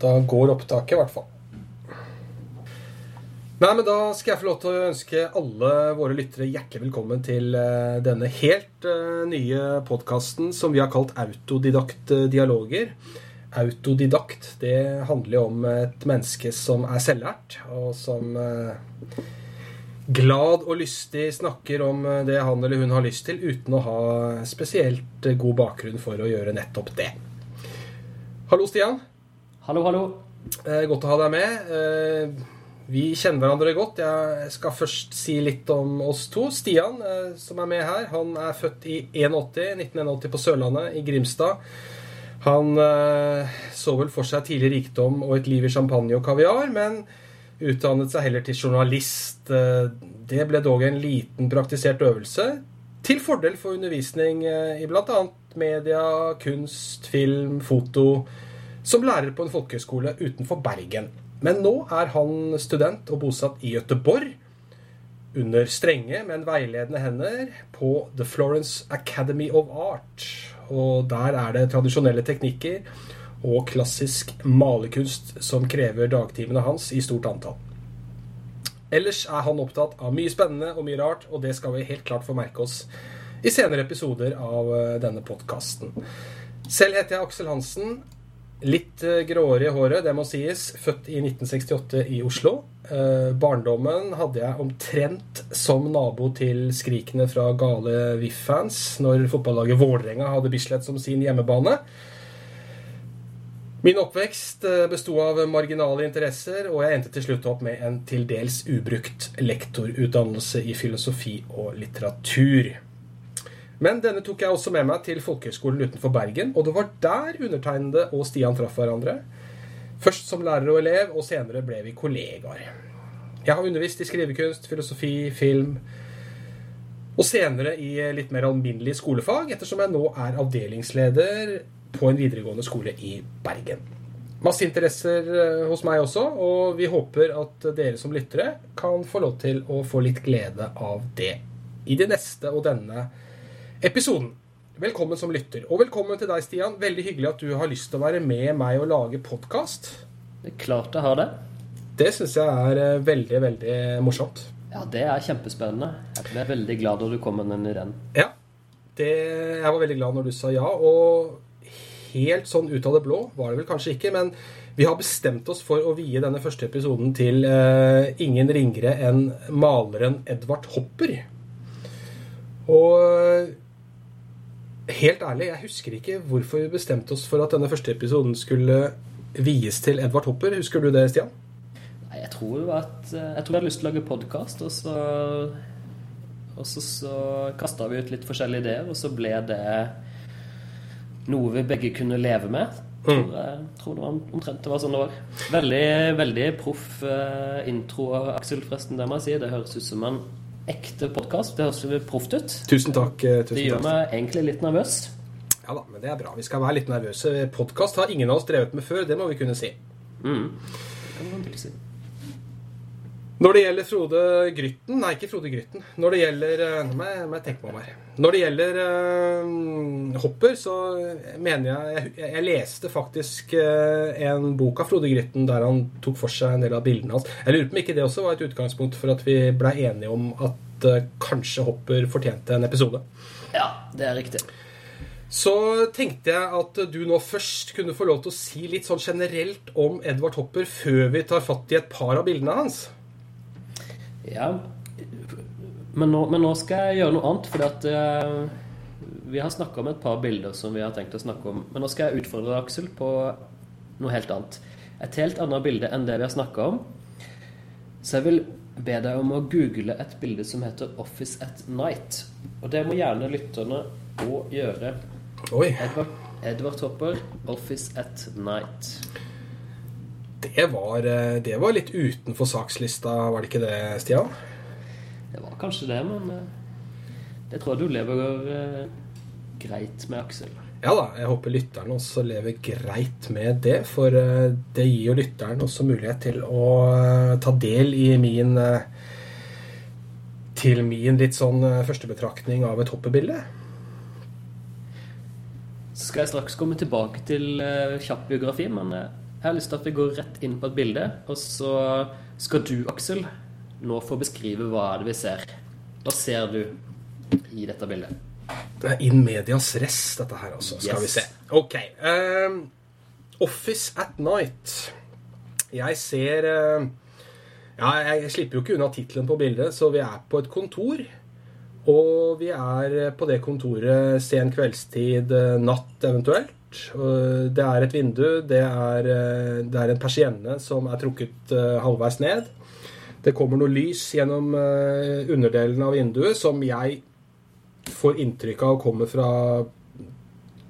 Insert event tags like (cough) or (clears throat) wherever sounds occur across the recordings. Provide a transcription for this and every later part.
Da går opptaket, i hvert fall. Nei, men Da skal jeg få lov til å ønske alle våre lyttere hjertelig velkommen til uh, denne helt uh, nye podkasten som vi har kalt Autodidakt-dialoger. Autodidakt det handler jo om et menneske som er selvlært, og som glad og lystig snakker om det han eller hun har lyst til, uten å ha spesielt god bakgrunn for å gjøre nettopp det. Hallo, Stian. Hallo, hallo. Eh, godt å ha deg med. Eh, vi kjenner hverandre godt. Jeg skal først si litt om oss to. Stian, eh, som er med her, han er født i 81, 1981 på Sørlandet, i Grimstad. Han eh, så vel for seg tidlig rikdom og et liv i champagne og kaviar, men utdannet seg heller til journalist. Eh, det ble dog en liten praktisert øvelse, til fordel for undervisning eh, i bl.a. media, kunst, film, foto som lærer på en folkehøyskole utenfor Bergen. Men nå er han student og bosatt i Gøteborg. Under strenge, men veiledende hender på The Florence Academy of Art. Og der er det tradisjonelle teknikker og klassisk malerkunst som krever dagtimene hans i stort antall. Ellers er han opptatt av mye spennende og mye rart, og det skal vi helt klart få merke oss i senere episoder av eh, denne podkasten. Selv heter jeg Aksel Hansen, Litt eh, gråere i håret, det må sies. Født i 1968 i Oslo. Eh, barndommen hadde jeg omtrent som nabo til skrikene fra gale VIF-fans når fotballaget Vålerenga hadde Bislett som sin hjemmebane. Min oppvekst eh, besto av marginale interesser, og jeg endte til slutt opp med en til dels ubrukt lektorutdannelse i filosofi og litteratur. Men denne tok jeg også med meg til folkehøgskolen utenfor Bergen, og det var der undertegnede og Stian traff hverandre. Først som lærer og elev, og senere ble vi kollegaer. Jeg har undervist i skrivekunst, filosofi, film, og senere i litt mer alminnelig skolefag, ettersom jeg nå er avdelingsleder på en videregående skole i Bergen. Masse interesser eh, hos meg også, og vi håper at dere som lyttere kan få lov til å få litt glede av det i det neste og denne episoden. Velkommen som lytter. Og velkommen til deg, Stian. Veldig hyggelig at du har lyst til å være med meg og lage podkast. Det klart jeg har det. Det syns jeg er eh, veldig, veldig morsomt. Ja, det er kjempespennende. Jeg ble veldig glad da du kom med den ideen. Ja. Det, jeg var veldig glad når du sa ja. Og helt sånn ut av det blå var det vel kanskje ikke, men vi har bestemt oss for å vie denne første episoden til uh, ingen ringere enn maleren Edvard Hopper. Og helt ærlig, jeg husker ikke hvorfor vi bestemte oss for at denne første episoden skulle vies til Edvard Hopper. Husker du det, Stian? Nei, jeg tror at eh, Jeg tror jeg hadde lyst til å lage podkast, og så og så, så kasta vi ut litt forskjellige ideer, og så ble det noe vi begge kunne leve med. Jeg tror, jeg tror det var omtrent det var sånn det var. Veldig, veldig proff intro intro, Aksel, forresten. Det må jeg si. Det høres ut som en ekte podkast. Det høres proft ut. Tusen takk. Eh, tusen det gjør takk. meg egentlig litt nervøs. Ja da, men det er bra. Vi skal være litt nervøse. Podkast har ingen av oss drevet med før. Det må vi kunne si. Mm. Det kan man si. Når det gjelder Frode Grytten Nei, ikke Frode Grytten. Når det gjelder eh, Nå må jeg, må jeg tenke meg om her. Når det gjelder uh, Hopper, så mener jeg, jeg Jeg, leste faktisk uh, en bok av Frode Grytten der han tok for seg en del av bildene hans. Jeg lurer på om ikke det også var et utgangspunkt for at vi blei enige om at uh, kanskje Hopper fortjente en episode. Ja, det er riktig. Så tenkte jeg at du nå først kunne få lov til å si litt sånn generelt om Edvard Hopper før vi tar fatt i et par av bildene hans. Ja. Men nå, men nå, skal jeg gjøre noe annet, fordi at uh, vi har snakka om et par bilder som vi har tenkt å snakke om. Men nå skal jeg utfordre Aksel på noe helt annet. Et helt annet bilde enn det vi har snakka om. Så jeg vil be deg om å google et bilde som heter 'Office at Night'. Og det må gjerne lytterne òg gjøre. Oi. Edvard, Edvard Hopper, 'Office at Night'. Det var, eh, det var, litt utenfor sakslista, var det ikke det, Stian? Det var kanskje det, men eh, det tror jeg du lever uh, greit med, Aksel. Ja da, jeg håper lytteren også lever greit med det. For det gir jo lytteren også mulighet til å ta del i min Til min litt sånn førstebetraktning av et hoppebilde. Så skal jeg straks komme tilbake til kjapp biografi, men jeg har lyst til at vi går rett inn på et bilde, og så skal du, Aksel, nå få beskrive hva er det vi ser. Hva ser du i dette bildet? Det er in medias res, dette her, altså. Skal Yes. vi se. Ok. Um, Office at night. Jeg ser uh, Ja, jeg slipper jo ikke unna tittelen på bildet, så vi er på et kontor. Og vi er på det kontoret sen kveldstid, eh, natt eventuelt. Det er et vindu, det er, eh, det er en persienne som er trukket eh, halvveis ned. Det kommer noe lys gjennom eh, underdelen av vinduet som jeg får inntrykk av kommer fra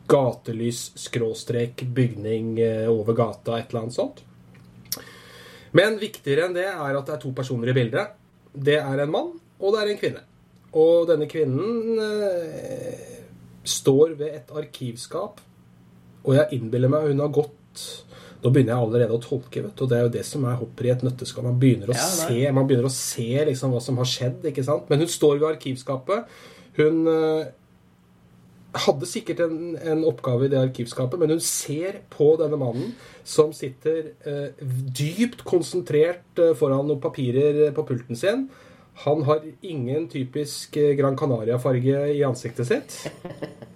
gatelys, skråstrek, bygning over gata, et eller annet sånt. Men viktigere enn det er at det er to personer i bildet. Det er en mann, og det er en kvinne. Og denne kvinnen eh, står ved et arkivskap, og jeg innbiller meg hun har gått Nå begynner jeg allerede å tolke, vet du, og det er jo det som er hopper i et nøtteskall. Man begynner å Ja, se, man begynner å se liksom hva som har skjedd, ikke sant? Men hun står ved arkivskapet. Hun eh, hadde sikkert en, en oppgave i det arkivskapet, men hun ser på denne mannen som sitter eh, dypt konsentrert eh, foran noen papirer på pulten sin. Han har ingen typisk eh, Gran Canaria-farge i ansiktet sitt. (laughs)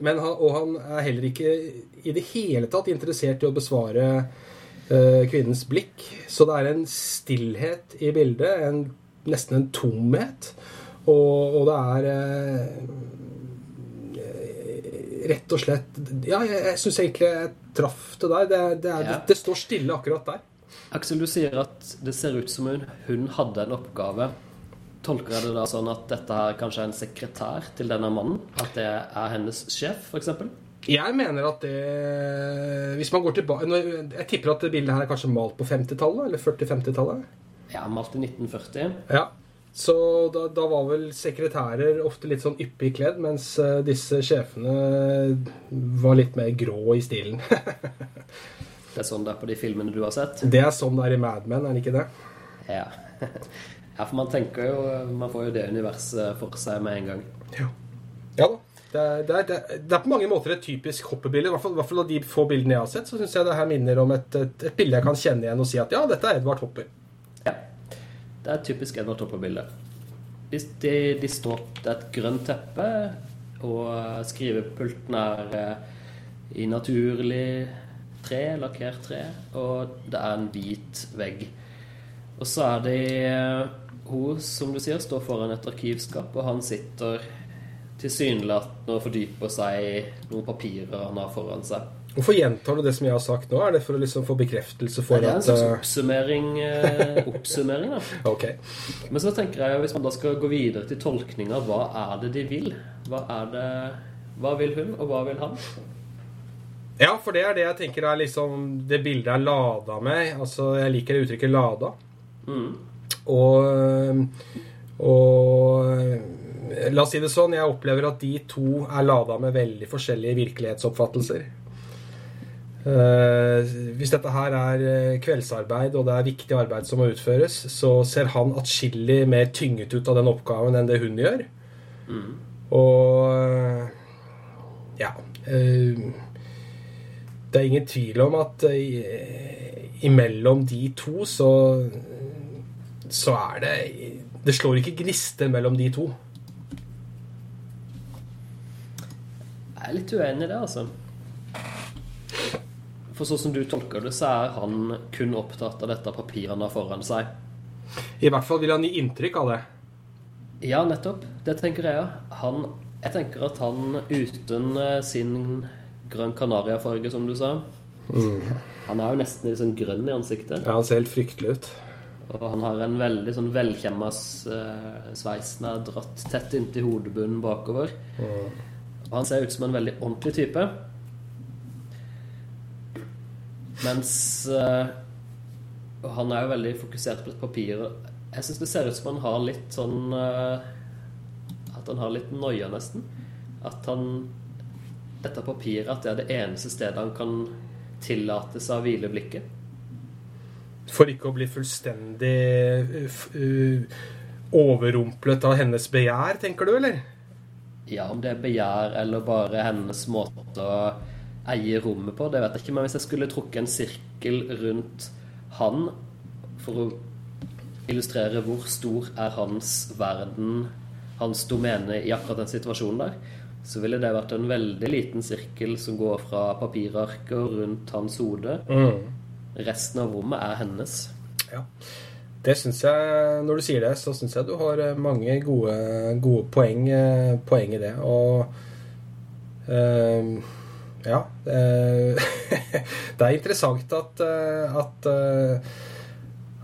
Men han, og han er heller ikke i det hele tatt interessert i å besvare uh, kvinnens blikk. Så det er en stillhet i bildet, en, nesten en tomhet. Og, og det er uh, rett og slett Ja, jeg, jeg syns egentlig jeg traff det der. Det, det, er, Ja. det, står stille akkurat der. Aksel, du sier at det ser ut som hun, hun hadde en oppgave. Tolker jeg det da sånn at dette her kanskje er en sekretær til denne mannen? At det er hennes sjef, f.eks.? Jeg mener at det Hvis man går tilbake Jeg tipper at det bildet her er kanskje malt på 50-tallet? Eller 40-50-tallet? Ja, malt i 1940. Ja. Så da, da var vel sekretærer ofte litt sånn yppig kledd, mens eh, disse sjefene var litt mer grå i stilen. (laughs) Det er sånn det er på de filmene du har sett? Det er sånn det er i Mad Men, er det ikke det? Ja. (laughs) ja, for man tenker jo Man får jo det universet for seg med en gang. Ja. Ja da. Det er, det, er, det, er, på mange måter et typisk hoppebilde. I hvert fall, hvert fall av de få bildene jeg har sett, så syns jeg det her minner om et, et, et bilde jeg kan kjenne igjen og si at ja, dette er Edvard Hopper. Ja. Det er et typisk Edvard Hopper-bilde. De, de, de står Det er et grønt teppe, og skrivepulten er eh, i naturlig tre, lakkert tre, og det er en hvit vegg. Og så er det eh, hun, som du sier, står foran et arkivskap, og han sitter tilsynelatende og fordyper seg i noen papirer han har foran seg. Hvorfor gjentar du det som jeg har sagt nå? Er det for å liksom få bekreftelse for at Det er en at slags eh, oppsummering, eh, oppsummering da. (laughs) Ok. Men så tenker jeg, hvis man da skal gå videre til tolkninga, hva er det de vil? Hva er det Hva vil hun, og hva vil han? Ja, for det er det jeg tenker er liksom det bildet er lada med. Altså, jeg liker det uttrykket 'lada'. Mm. Og, og La oss si det sånn, jeg opplever at de to er lada med veldig forskjellige virkelighetsoppfattelser. Eh, hvis dette her er eh, kveldsarbeid, og det er viktig arbeid som må utføres, så ser han atskillig mer tynget ut av den oppgaven enn det hun gjør. Og eh, ja eh, Det er ingen tvil om at eh, imellom de to så så er det Det slår ikke gnister mellom de to. Jeg er litt uenig i det, altså. For sånn som du tolker det, så er han kun opptatt av dette papiret han har foran seg. I hvert fall vil han gi inntrykk av det. Ja, nettopp. Det tenker jeg òg. Jeg tenker at han uten eh, sin grønn kanariafarge, som du sa Han er jo nesten litt sånn grønn i ansiktet. Ja, Han ser helt fryktelig ut. Og han har en veldig sånn velkjemma uh, sveis som er dratt tett inntil hodebunnen bakover. Og han ser ut som en veldig ordentlig type. Mens uh, han er jo veldig fokusert på et papir. Jeg syns det ser ut som han har litt sånn uh, At han har litt noia, nesten. At han Dette papiret at det er det eneste stedet han kan tillate seg å hvile blikket. For ikke å bli fullstendig f- uh, overrumplet av hennes begjær, tenker du, eller? Ja, om det er begjær eller bare hennes måte å eie rommet på, det vet jeg ikke. Men hvis jeg skulle trukket en sirkel rundt han for å illustrere hvor stor er hans verden, hans domene i akkurat den situasjonen der, så ville det vært en veldig liten sirkel som går fra papirarket rundt hans hode. Resten av rommet er hennes. Ja. Det syns jeg Når du sier det, så syns jeg du har eh, mange gode, gode poeng, eh, poeng i det. Og øh, ja. Øh, (laughs) det er interessant at, at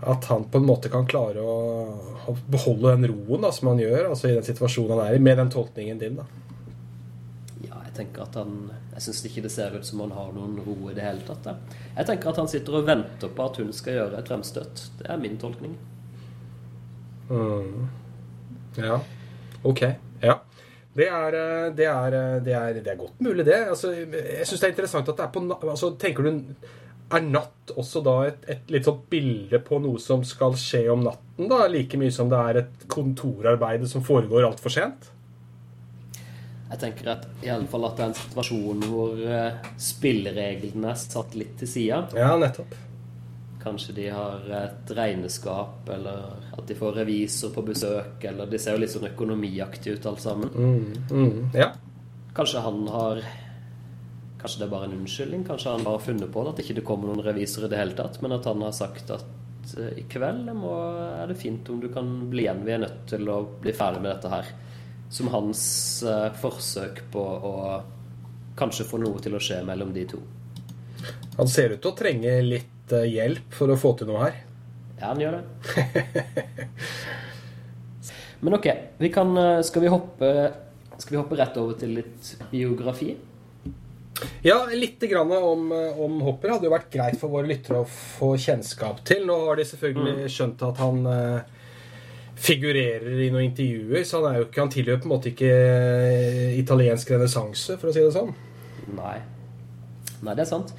at han på en måte kan klare å beholde den roen da, som han gjør altså i den situasjonen han er i, med den tolkningen din. da. Tenker at han Jeg syns ikke det ser ut som han har noen ro i det hele tatt. Jeg. jeg tenker at han sitter og venter på at hun skal gjøre et fremstøt. Det er min tolkning. Mm. Ja. Ok. Ja. Det er, eh, det, er, eh, det, er, det er godt mulig, det. Altså, jeg syns det er interessant at det er på altså, Tenker du Er natt også da et, et litt sånt bilde på noe som skal skje om natten? da, Like mye som det er et kontorarbeid som foregår altfor sent? Jeg tenker at i alle fall at det er en situasjon hvor eh, spillereglene er satt litt til sida. Ja, nettopp. Kanskje de har et regneskap, eller at de får revisor på besøk, eller De ser jo litt sånn økonomiaktige ut, alle sammen. Mm, mm, ja. Kanskje han har Kanskje det er bare en unnskyldning? Kanskje han har funnet på det, at ikke det kommer noen revisor i det hele tatt, men at han har sagt at eh, i kveld må, er det fint om du kan bli igjen, vi er nødt til å bli ferdig med dette her. Som hans eh, forsøk på å kanskje få noe til å skje mellom de to. Han ser ut til å trenge litt eh, hjelp for å få til noe her. Ja, han gjør det. (laughs) Men ok, vi kan, eh, skal, vi hoppe, skal vi hoppe rett over til litt biografi? Ja, litt grann om, om Hopper hadde jo vært greit for våre lyttere å få kjennskap til. Nå har de selvfølgelig skjønt at han eh, figurerer i noen intervjuer, så han, er jo ikke, han tilhører på en måte ikke eh, italiensk renessanse, for å si det sånn. Nei. Nei, det er sant.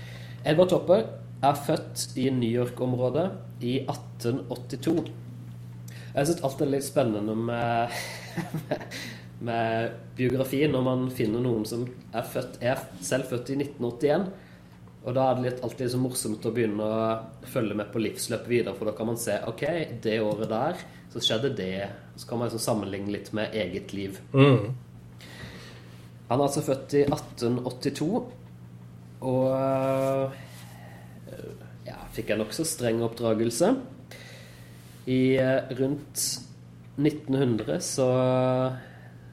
Edvard Topper er født i New York-området i 1882. Jeg syns alt er litt spennende med, (laughs) med biografi når man finner noen som er, født, er selv født i 1981. Og da er det litt, alltid så morsomt å begynne å følge med på livsløpet videre, for da kan man se ok, det året der så skjedde det. Så kan man liksom sammenligne litt med eget liv. Mm. Han er altså født i 1882, og øh, ja, fikk en nokså streng oppdragelse. I øh, rundt 1900 så,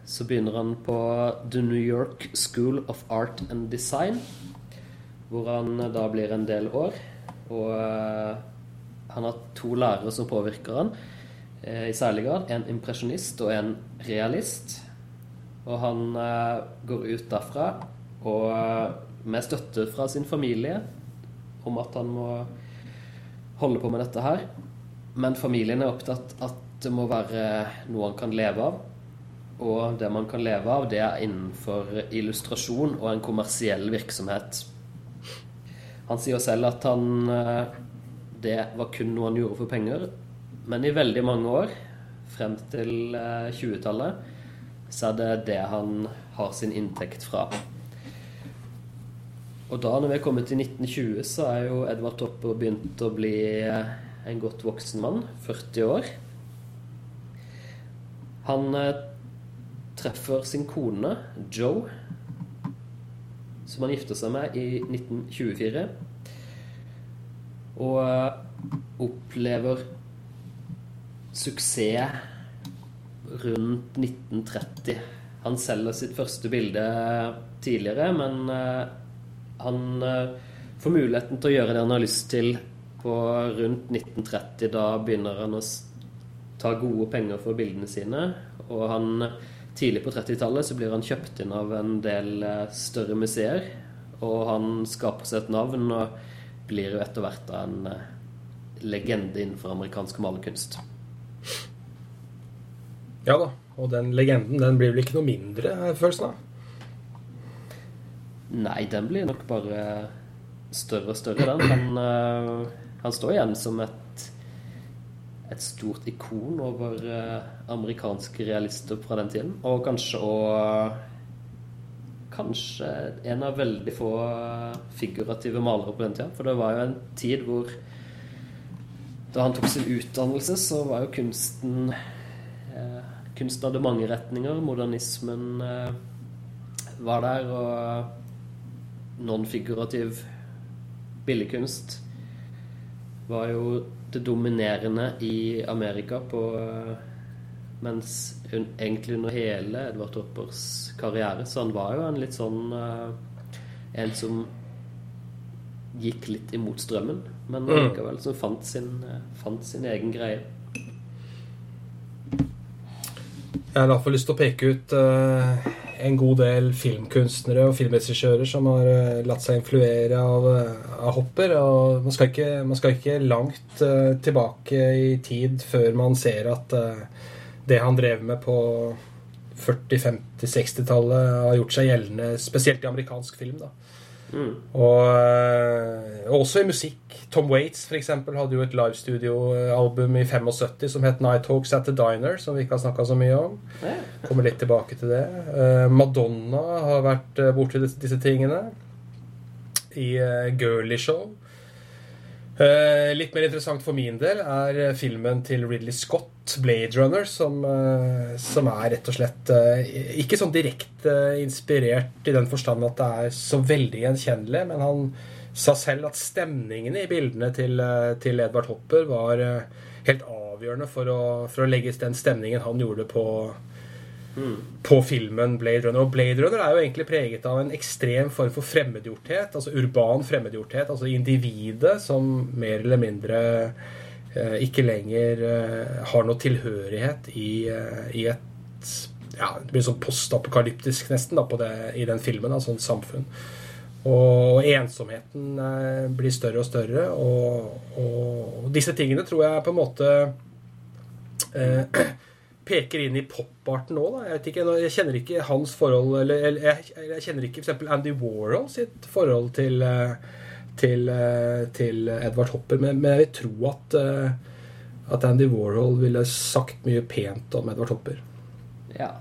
så begynner han på The New York School of Art and Design, hvor han øh, da blir en del år. Og han har to lærere som påvirker han eh, i særlig grad. En impresjonist og en realist. Og han eh, går ut derfra og eh, med støtte fra sin familie om at han må holde på med dette her. Men familien er opptatt at det må være noe han kan leve av. Og det man kan leve av, det er innenfor illustrasjon og en kommersiell virksomhet. Han sier selv at han eh, Det var kun noe han gjorde for penger. Men i veldig mange år, frem til eh, 20-tallet, så er det det han har sin inntekt fra. Og da, når vi er kommet til 1920, så er jo Edvard Topper begynt å bli eh, en godt voksen mann. 40 år. Han eh, treffer sin kone, Joe, som han gifter seg med i 1924. Og eh, opplever suksess rundt 1930. Han selger sitt første bilde tidligere, men eh, han eh, får muligheten til å gjøre det han har lyst til på rundt 1930. Da begynner han å ta gode penger for bildene sine. Og han, tidlig på 30-tallet så blir han kjøpt inn av en del eh, større museer. Og han skaper seg et navn og blir jo etter hvert en legende innenfor amerikansk malerkunst. Ja da. Og den legenden den blir vel ikke noe mindre, følelsen av. Nei, den blir nok bare større og større, den. Han, uh, han står igjen som et, et stort ikon over eh, amerikanske realister fra den tiden. Og kanskje òg kanskje en av veldig få figurative malere på den tida. For det var jo en tid hvor Da han tok sin utdannelse, så var jo kunsten eh, Kunsten hadde mange retninger. Modernismen eh, var der, og nonfigurativ billedkunst var jo det dominerende i Amerika på Mens hun, egentlig under hele Edvard Toppers karriere Så han var jo en litt sånn uh, En som gikk litt imot strømmen, men likevel så fant sin, uh, fant sin egen greie. Jeg har i hvert fall lyst til å peke ut uh, en god del filmkunstnere og filmregissører som har uh, latt seg influere av, uh, av Hopper. Og man skal ikke, man skal ikke langt tilbake i tid før man ser at det han drev med på 40-, 50-, 60-tallet, har gjort seg gjeldende, spesielt i amerikansk film. da Mm. Og, og, også i musikk. Tom Waits for eksempel, hadde jo et livestudioalbum i 75 som het Night Talks at the Diner, som vi ikke har snakka så mye om. Kommer litt tilbake til det. Madonna har vært borti disse, disse tingene. I Girly Show. Uh, litt mer interessant for min del er filmen til Ridley Scott, 'Blade Runner', som, uh, som er rett og slett uh, ikke sånn direkte inspirert i den forstand at det er så veldig gjenkjennelig, men han sa selv at stemningene i bildene til, til Edvard Hopper var helt avgjørende for å, for å legge den stemningen han gjorde på, på filmen Blade Runner. Og Blade Runner er jo egentlig preget av en ekstrem form for fremmedgjorthet. Altså urban fremmedgjorthet. Altså individet som mer eller mindre eh, ikke lenger eh, har noe tilhørighet i, eh, i et ja, Det blir sånn postapokalyptisk nesten da, det, i den filmen. Altså et samfunn. Og ensomheten eh, blir større og større. Og, og, disse tingene tror jeg på en måte eh, (clears throat) peker inn i poparten òg. Jeg, jeg kjenner ikke hans forhold Eller, eller jeg, jeg, kjenner ikke f.eks. Andy Warhol sitt forhold til, eh, til, eh, til Edvard Hopper, men, men, jeg vil tro at, eh, at Andy Warhol ville sagt mye pent om Edvard Hopper. Ja,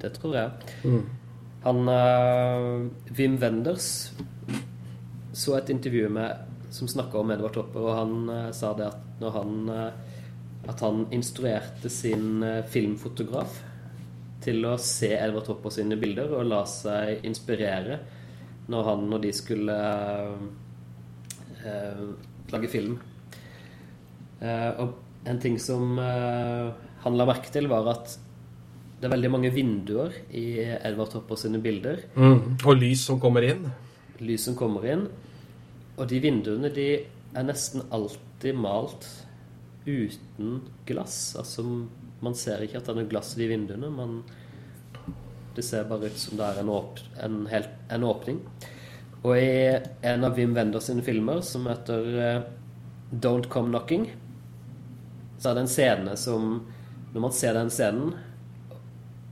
det tror jeg. Mm. Han uh, Wim Wenders så et intervju med som snakka om Edvard Hopper, og han uh, sa det at når han uh, at han instruerte sin eh, filmfotograf til å se Edvard Hopper sine bilder og la seg inspirere når han og de skulle eh, lage film. Eh, og en ting som eh, han la merke til, var at det er veldig mange vinduer i Edvard Hopper sine bilder. Mm, og lys som kommer inn. Lys som kommer inn. Og de vinduene de er nesten alltid malt uten glass. Altså, man ser ikke at det er noe glass i de vinduene. Man, det ser bare ut som det er en, åp, en, helt, en åpning. Og i en av Wim Wenders sine filmer, som heter uh, Don't Come Knocking, så er det en scene som Når man ser den scenen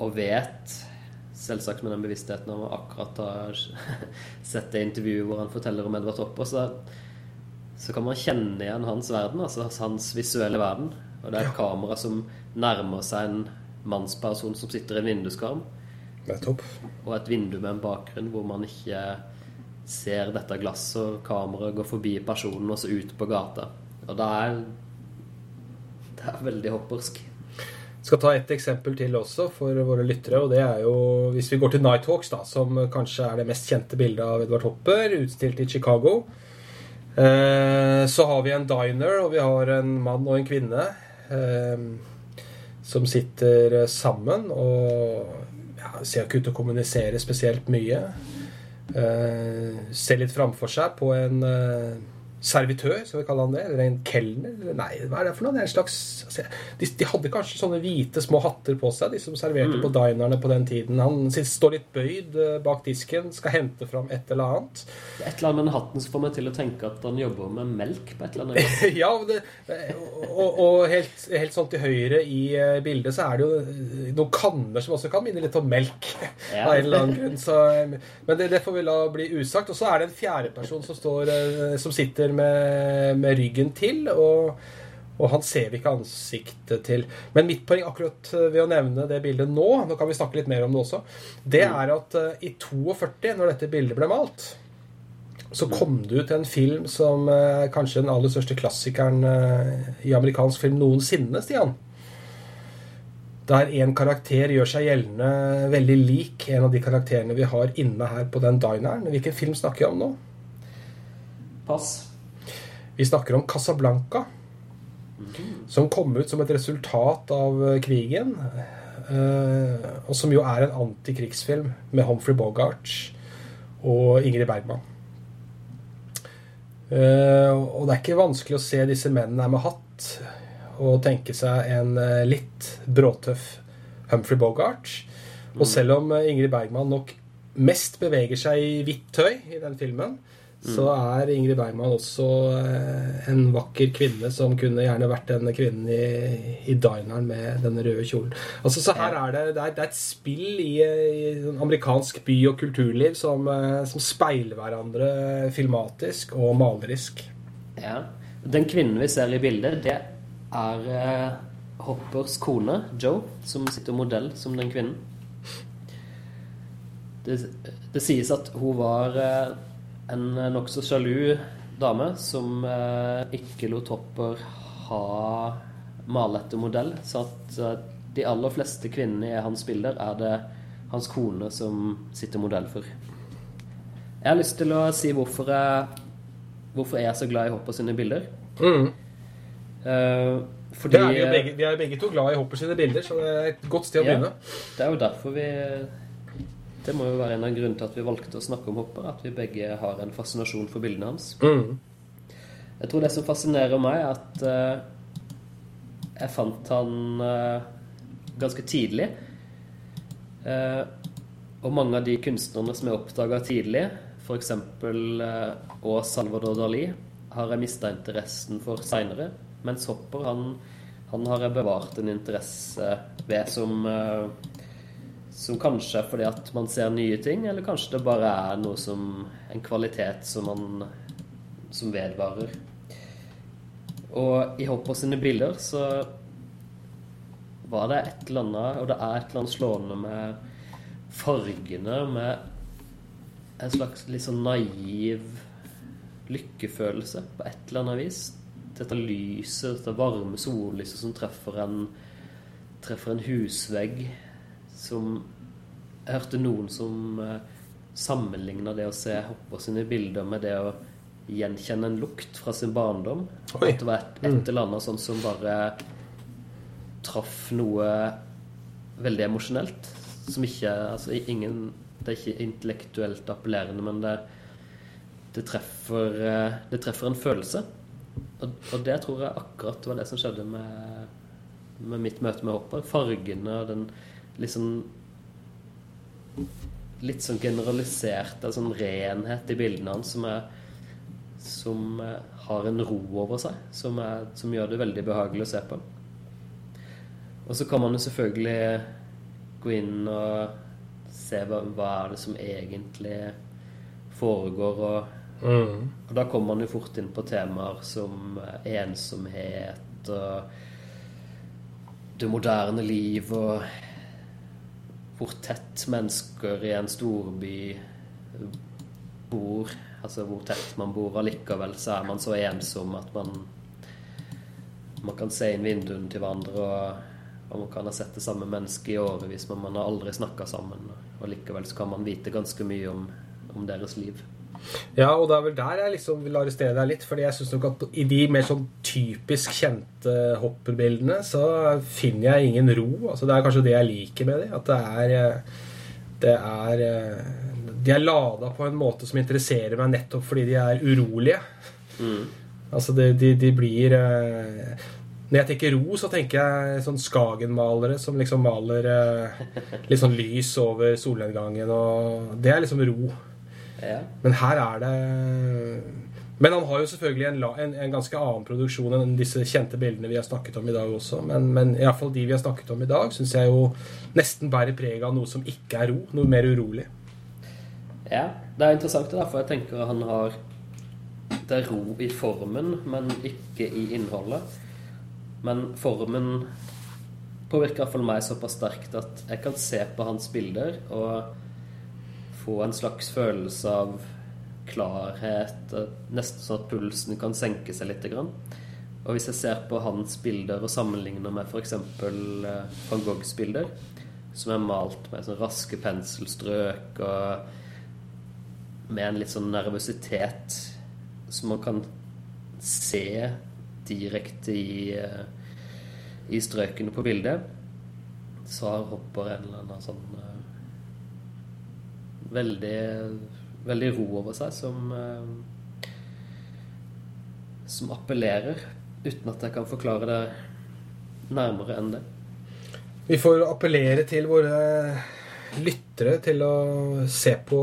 og vet Selvsagt med den bevisstheten om akkurat ha (laughs) sett det intervjuet hvor han forteller om Edvard Hopper, så så kan man kjenne igjen hans verden, altså hans visuelle verden. Og det er et kamera som nærmer seg en mannsperson som sitter i en vinduskarm. Nettopp. Og et vindu med en bakgrunn hvor man ikke ser dette glasset, og kameraet går forbi personen og så ut på gata. Og det er Det er veldig hoppersk. Jeg skal ta et eksempel til også for våre lyttere. og det er jo, Hvis vi går til Nighthawks, da, som kanskje er det mest kjente bildet av Edvard Hopper, utstilt i Chicago. Eh, så har vi en diner, og vi har en mann og en kvinne eh, som sitter sammen og ja, ser ikke ut til å kommunisere spesielt mye. Eh, ser litt framfor seg på en servitør, skal vi kalle han det? Eller en kelner? Nei, hva er det for noe? Det er en slags altså, de, de, hadde kanskje sånne hvite små hatter på seg, de som serverte mm. på dinerne på den tiden. Han står litt bøyd eh, bak disken, skal hente fram et eller annet. Et eller annet med den hatten som får meg til å tenke at han jobber med melk på et eller annet vis. (laughs) ja, det, og, og helt, helt, sånn til høyre i eh, bildet så er det jo noen kanner som også kan minne litt om melk. (laughs) Ja. av en eller annen grunn. Så, men det, det, får vi la bli usagt. Og så er det en fjerde person som, står, eh, som sitter med, med ryggen til. og Og han ser vi ikke ansiktet til. Men mitt poeng akkurat ved å nevne det bildet nå, nå kan vi snakke litt mer om det også, det er at uh, i 42, når dette bildet ble malt, så kom det ut en film som uh, kanskje den aller største klassikeren i amerikansk film noensinne, Stian. Der en karakter gjør seg gjeldende veldig lik en av de karakterene vi har inne her på den dineren. Hvilken film snakker jeg om nå? Pass. Vi snakker om Casablanca. Som kom ut som et resultat av eh, krigen. Eh, og som jo er en antikrigsfilm med Humphrey Bogart og Ingrid Bergman. Eh, og det er ikke vanskelig å se disse mennene med hatt og tenke seg en litt bråtøff Humphrey Bogart. Og selv om Ingrid Bergman nok mest beveger seg i hvitt tøy i den filmen, så er Ingrid Bergman også eh, en vakker kvinne som kunne gjerne vært denne kvinnen i, i dineren med denne røde kjolen. Altså, så her er det, det, er, det er et spill i, i amerikansk by- og kulturliv som, eh, som, speiler hverandre filmatisk og malerisk. Ja. Den kvinnen vi ser i bildet, det er eh, Hoppers kone, Joe, som sitter modell som den kvinnen. Det, det sies at hun var uh, en nokså sjalu dame som eh, ikke lot Hopper ha male etter modell. Så at eh, de aller fleste kvinnene i hans bilder er det hans kone som sitter modell for. Jeg har lyst til å si hvorfor jeg, hvorfor jeg er så glad i Hopper sine bilder. Mm. Eh, fordi, er vi, begge, vi, er begge to glad i Hopper sine bilder, så det er et godt sted å ja, begynne. Det er jo derfor vi det må jo være en av grunnene til at vi valgte å snakke om Hopper. At vi begge har en fascinasjon for bildene hans. Mm. Jeg tror det som fascinerer meg, er at uh, jeg fant han uh, ganske tidlig. Uh, og mange av de kunstnerne som jeg oppdaga tidlig, f.eks. Uh, og Salvador Dali, har jeg mista interessen for seinere. Mens Hopper, han, han, har jeg bevart en interesse ved som som kanskje er fordi at man ser nye ting, eller kanskje det bare er noe som En kvalitet som man som vedvarer. Og i Hopper sine bilder så var det et eller annet, og det er et eller annet slående med fargene, med en slags litt sånn naiv lykkefølelse på et eller annet vis. Dette lyset, dette varme sollyset som treffer en, treffer en husvegg som Jeg hørte noen som uh, sammenligna det å se Hopper sine bilder med det å gjenkjenne en lukt fra sin barndom. Oi. At det var et, et eller annet sånn som bare traff noe veldig emosjonelt. Som ikke Altså ingen Det er ikke intellektuelt appellerende, men det, det, treffer, eh, det treffer en følelse. Og, og, det tror jeg akkurat var det som skjedde med, med mitt møte med Hopper. Fargene og den liksom Litt sånn generalisert en sånn renhet i bildene hans som, er, som har en ro over seg, som, er, som gjør det veldig behagelig å se på. Og så kan man jo selvfølgelig gå inn og se hva, hva er det som egentlig foregår. Og, Mm. og da kommer man jo fort inn på temaer som ensomhet og det moderne liv og hvor tett mennesker i en storby bor. Altså hvor tett man bor. Allikevel så er man så ensom at man man kan se inn vinduene til hverandre, og, og man kan ha sett det samme mennesket i årevis, men man har aldri snakka sammen. Og likevel så kan man vite ganske mye om, om deres liv. Ja, og det er vel der jeg liksom vil arrestere deg litt. fordi jeg synes nok at i de mer sånn typisk kjente hopperbildene så finner jeg ingen ro. altså Det er kanskje det jeg liker med dem. At det er Det er De er lada på en måte som interesserer meg nettopp fordi de er urolige. Mm. Altså, de, de, de blir Når jeg tenker ro, så tenker jeg sånn Skagen-malere som liksom maler litt sånn lys over solnedgangen, og det er liksom ro. Ja. Men her er det Men han har jo selvfølgelig en, en, en, ganske annen produksjon enn disse kjente bildene vi har snakket om i dag også. Men, men iallfall de vi har snakket om i dag, syns jeg jo nesten bærer preg av noe som ikke er ro. Noe mer urolig. Ja, det er interessant det derfor jeg tenker han har Det er ro i formen, men ikke i innholdet. Men formen påvirker iallfall meg såpass sterkt at jeg kan se på hans bilder og få en slags følelse av klarhet, nesten sånn at pulsen kan senke seg litt. Og hvis jeg ser på hans bilder og sammenligner med f.eks. van Goghs bilder, som er malt med sånn raske penselstrøk og med en litt sånn nervøsitet som man kan se direkte i, i strøkene på bildet, så har Hopper en eller annen sånn uh, veldig, veldig ro over seg som uh, som appellerer, uten at jeg kan forklare det nærmere enn det. Vi får appellere til våre lyttere til å se på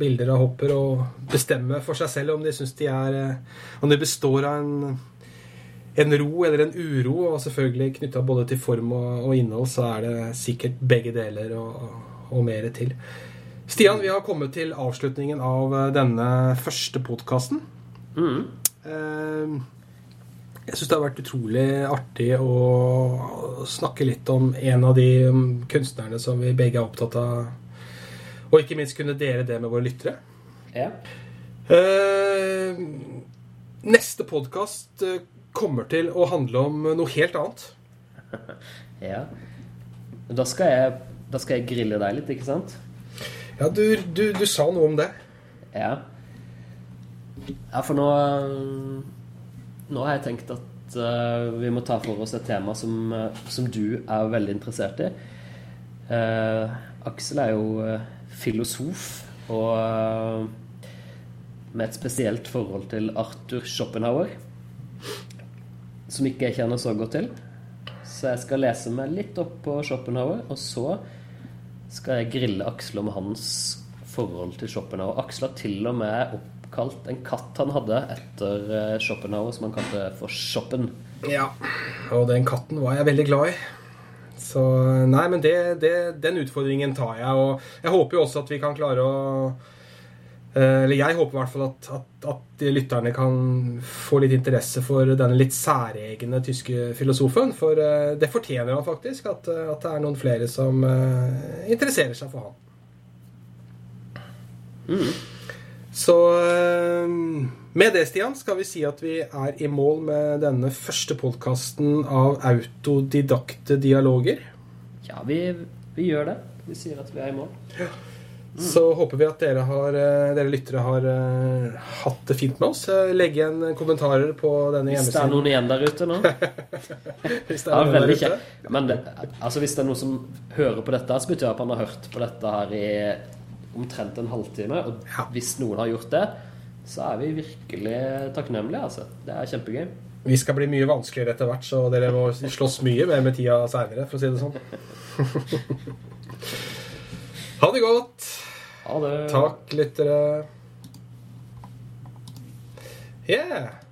bilder av hopper og bestemme for seg selv om de syns de er Om de består av en, en ro eller en uro. Og selvfølgelig knytta både til form og, og, innhold, så er det sikkert begge deler og, og mer til. Stian, vi har kommet til avslutningen av denne første podkasten. Mm. Eh, jeg syns det har vært utrolig artig å snakke litt om en av de um, kunstnerne som vi begge er opptatt av. Og ikke minst kunne dele det med våre lyttere. Ja. Eh, neste podkast eh, kommer til å handle om noe helt annet. (laughs) ja. Da skal, jeg, da skal jeg grille deg litt, ikke sant? Ja, du, du, du sa noe om det. Ja. Ja, for nå nå har jeg tenkt at uh, vi må ta for oss et tema som, uh, som du er veldig interessert i. Uh, Aksel er jo filosof og med et spesielt forhold til Arthur Schopenhauer, som ikke jeg kjenner så godt til. Så jeg skal lese meg litt opp på Schopenhauer, og så skal jeg grille Aksel om hans forhold til Schopenhauer. Aksel har til og med oppkalt en katt han hadde etter eh, Schopenhauer, som han kalte for Schoppen. Ja, og den katten var jeg veldig glad i. Så nei, men det, det, den utfordringen tar jeg. Og jeg håper jo også at vi kan klare å Eller jeg håper i hvert fall at, at, at lytterne kan få litt interesse for denne litt særegne tyske filosofen. For eh, det fortjener han faktisk, at, at det er noen flere som interesserer seg for han. Mm. Så eh, med det, Stian, skal vi si at vi er i mål med denne første podkasten av autodidakte dialoger. Ja, vi, vi, gjør det. Vi sier at vi er i mål. Ja. Mm. Så håper vi at dere, har, eh, dere lyttere har uh, hatt det fint med oss. Legg igjen kommentarer på denne hjemmesiden. Hvis det er noen igjen der ute nå. (laughs) hvis det er noen der ute. Men det, altså, hvis det er noen som hører på dette, så betyr det at man har hørt på dette her i omtrent en halvtime. Og ja. hvis noen har gjort det, så er vi virkelig takknemlige. Altså. Det er kjempegøy. Vi skal bli mye vanskeligere etter hvert, så dere må slåss mye mer med tida seinere, for å si det sånn. (laughs) ha det godt. Ha det. Takk, lyttere. Yeah.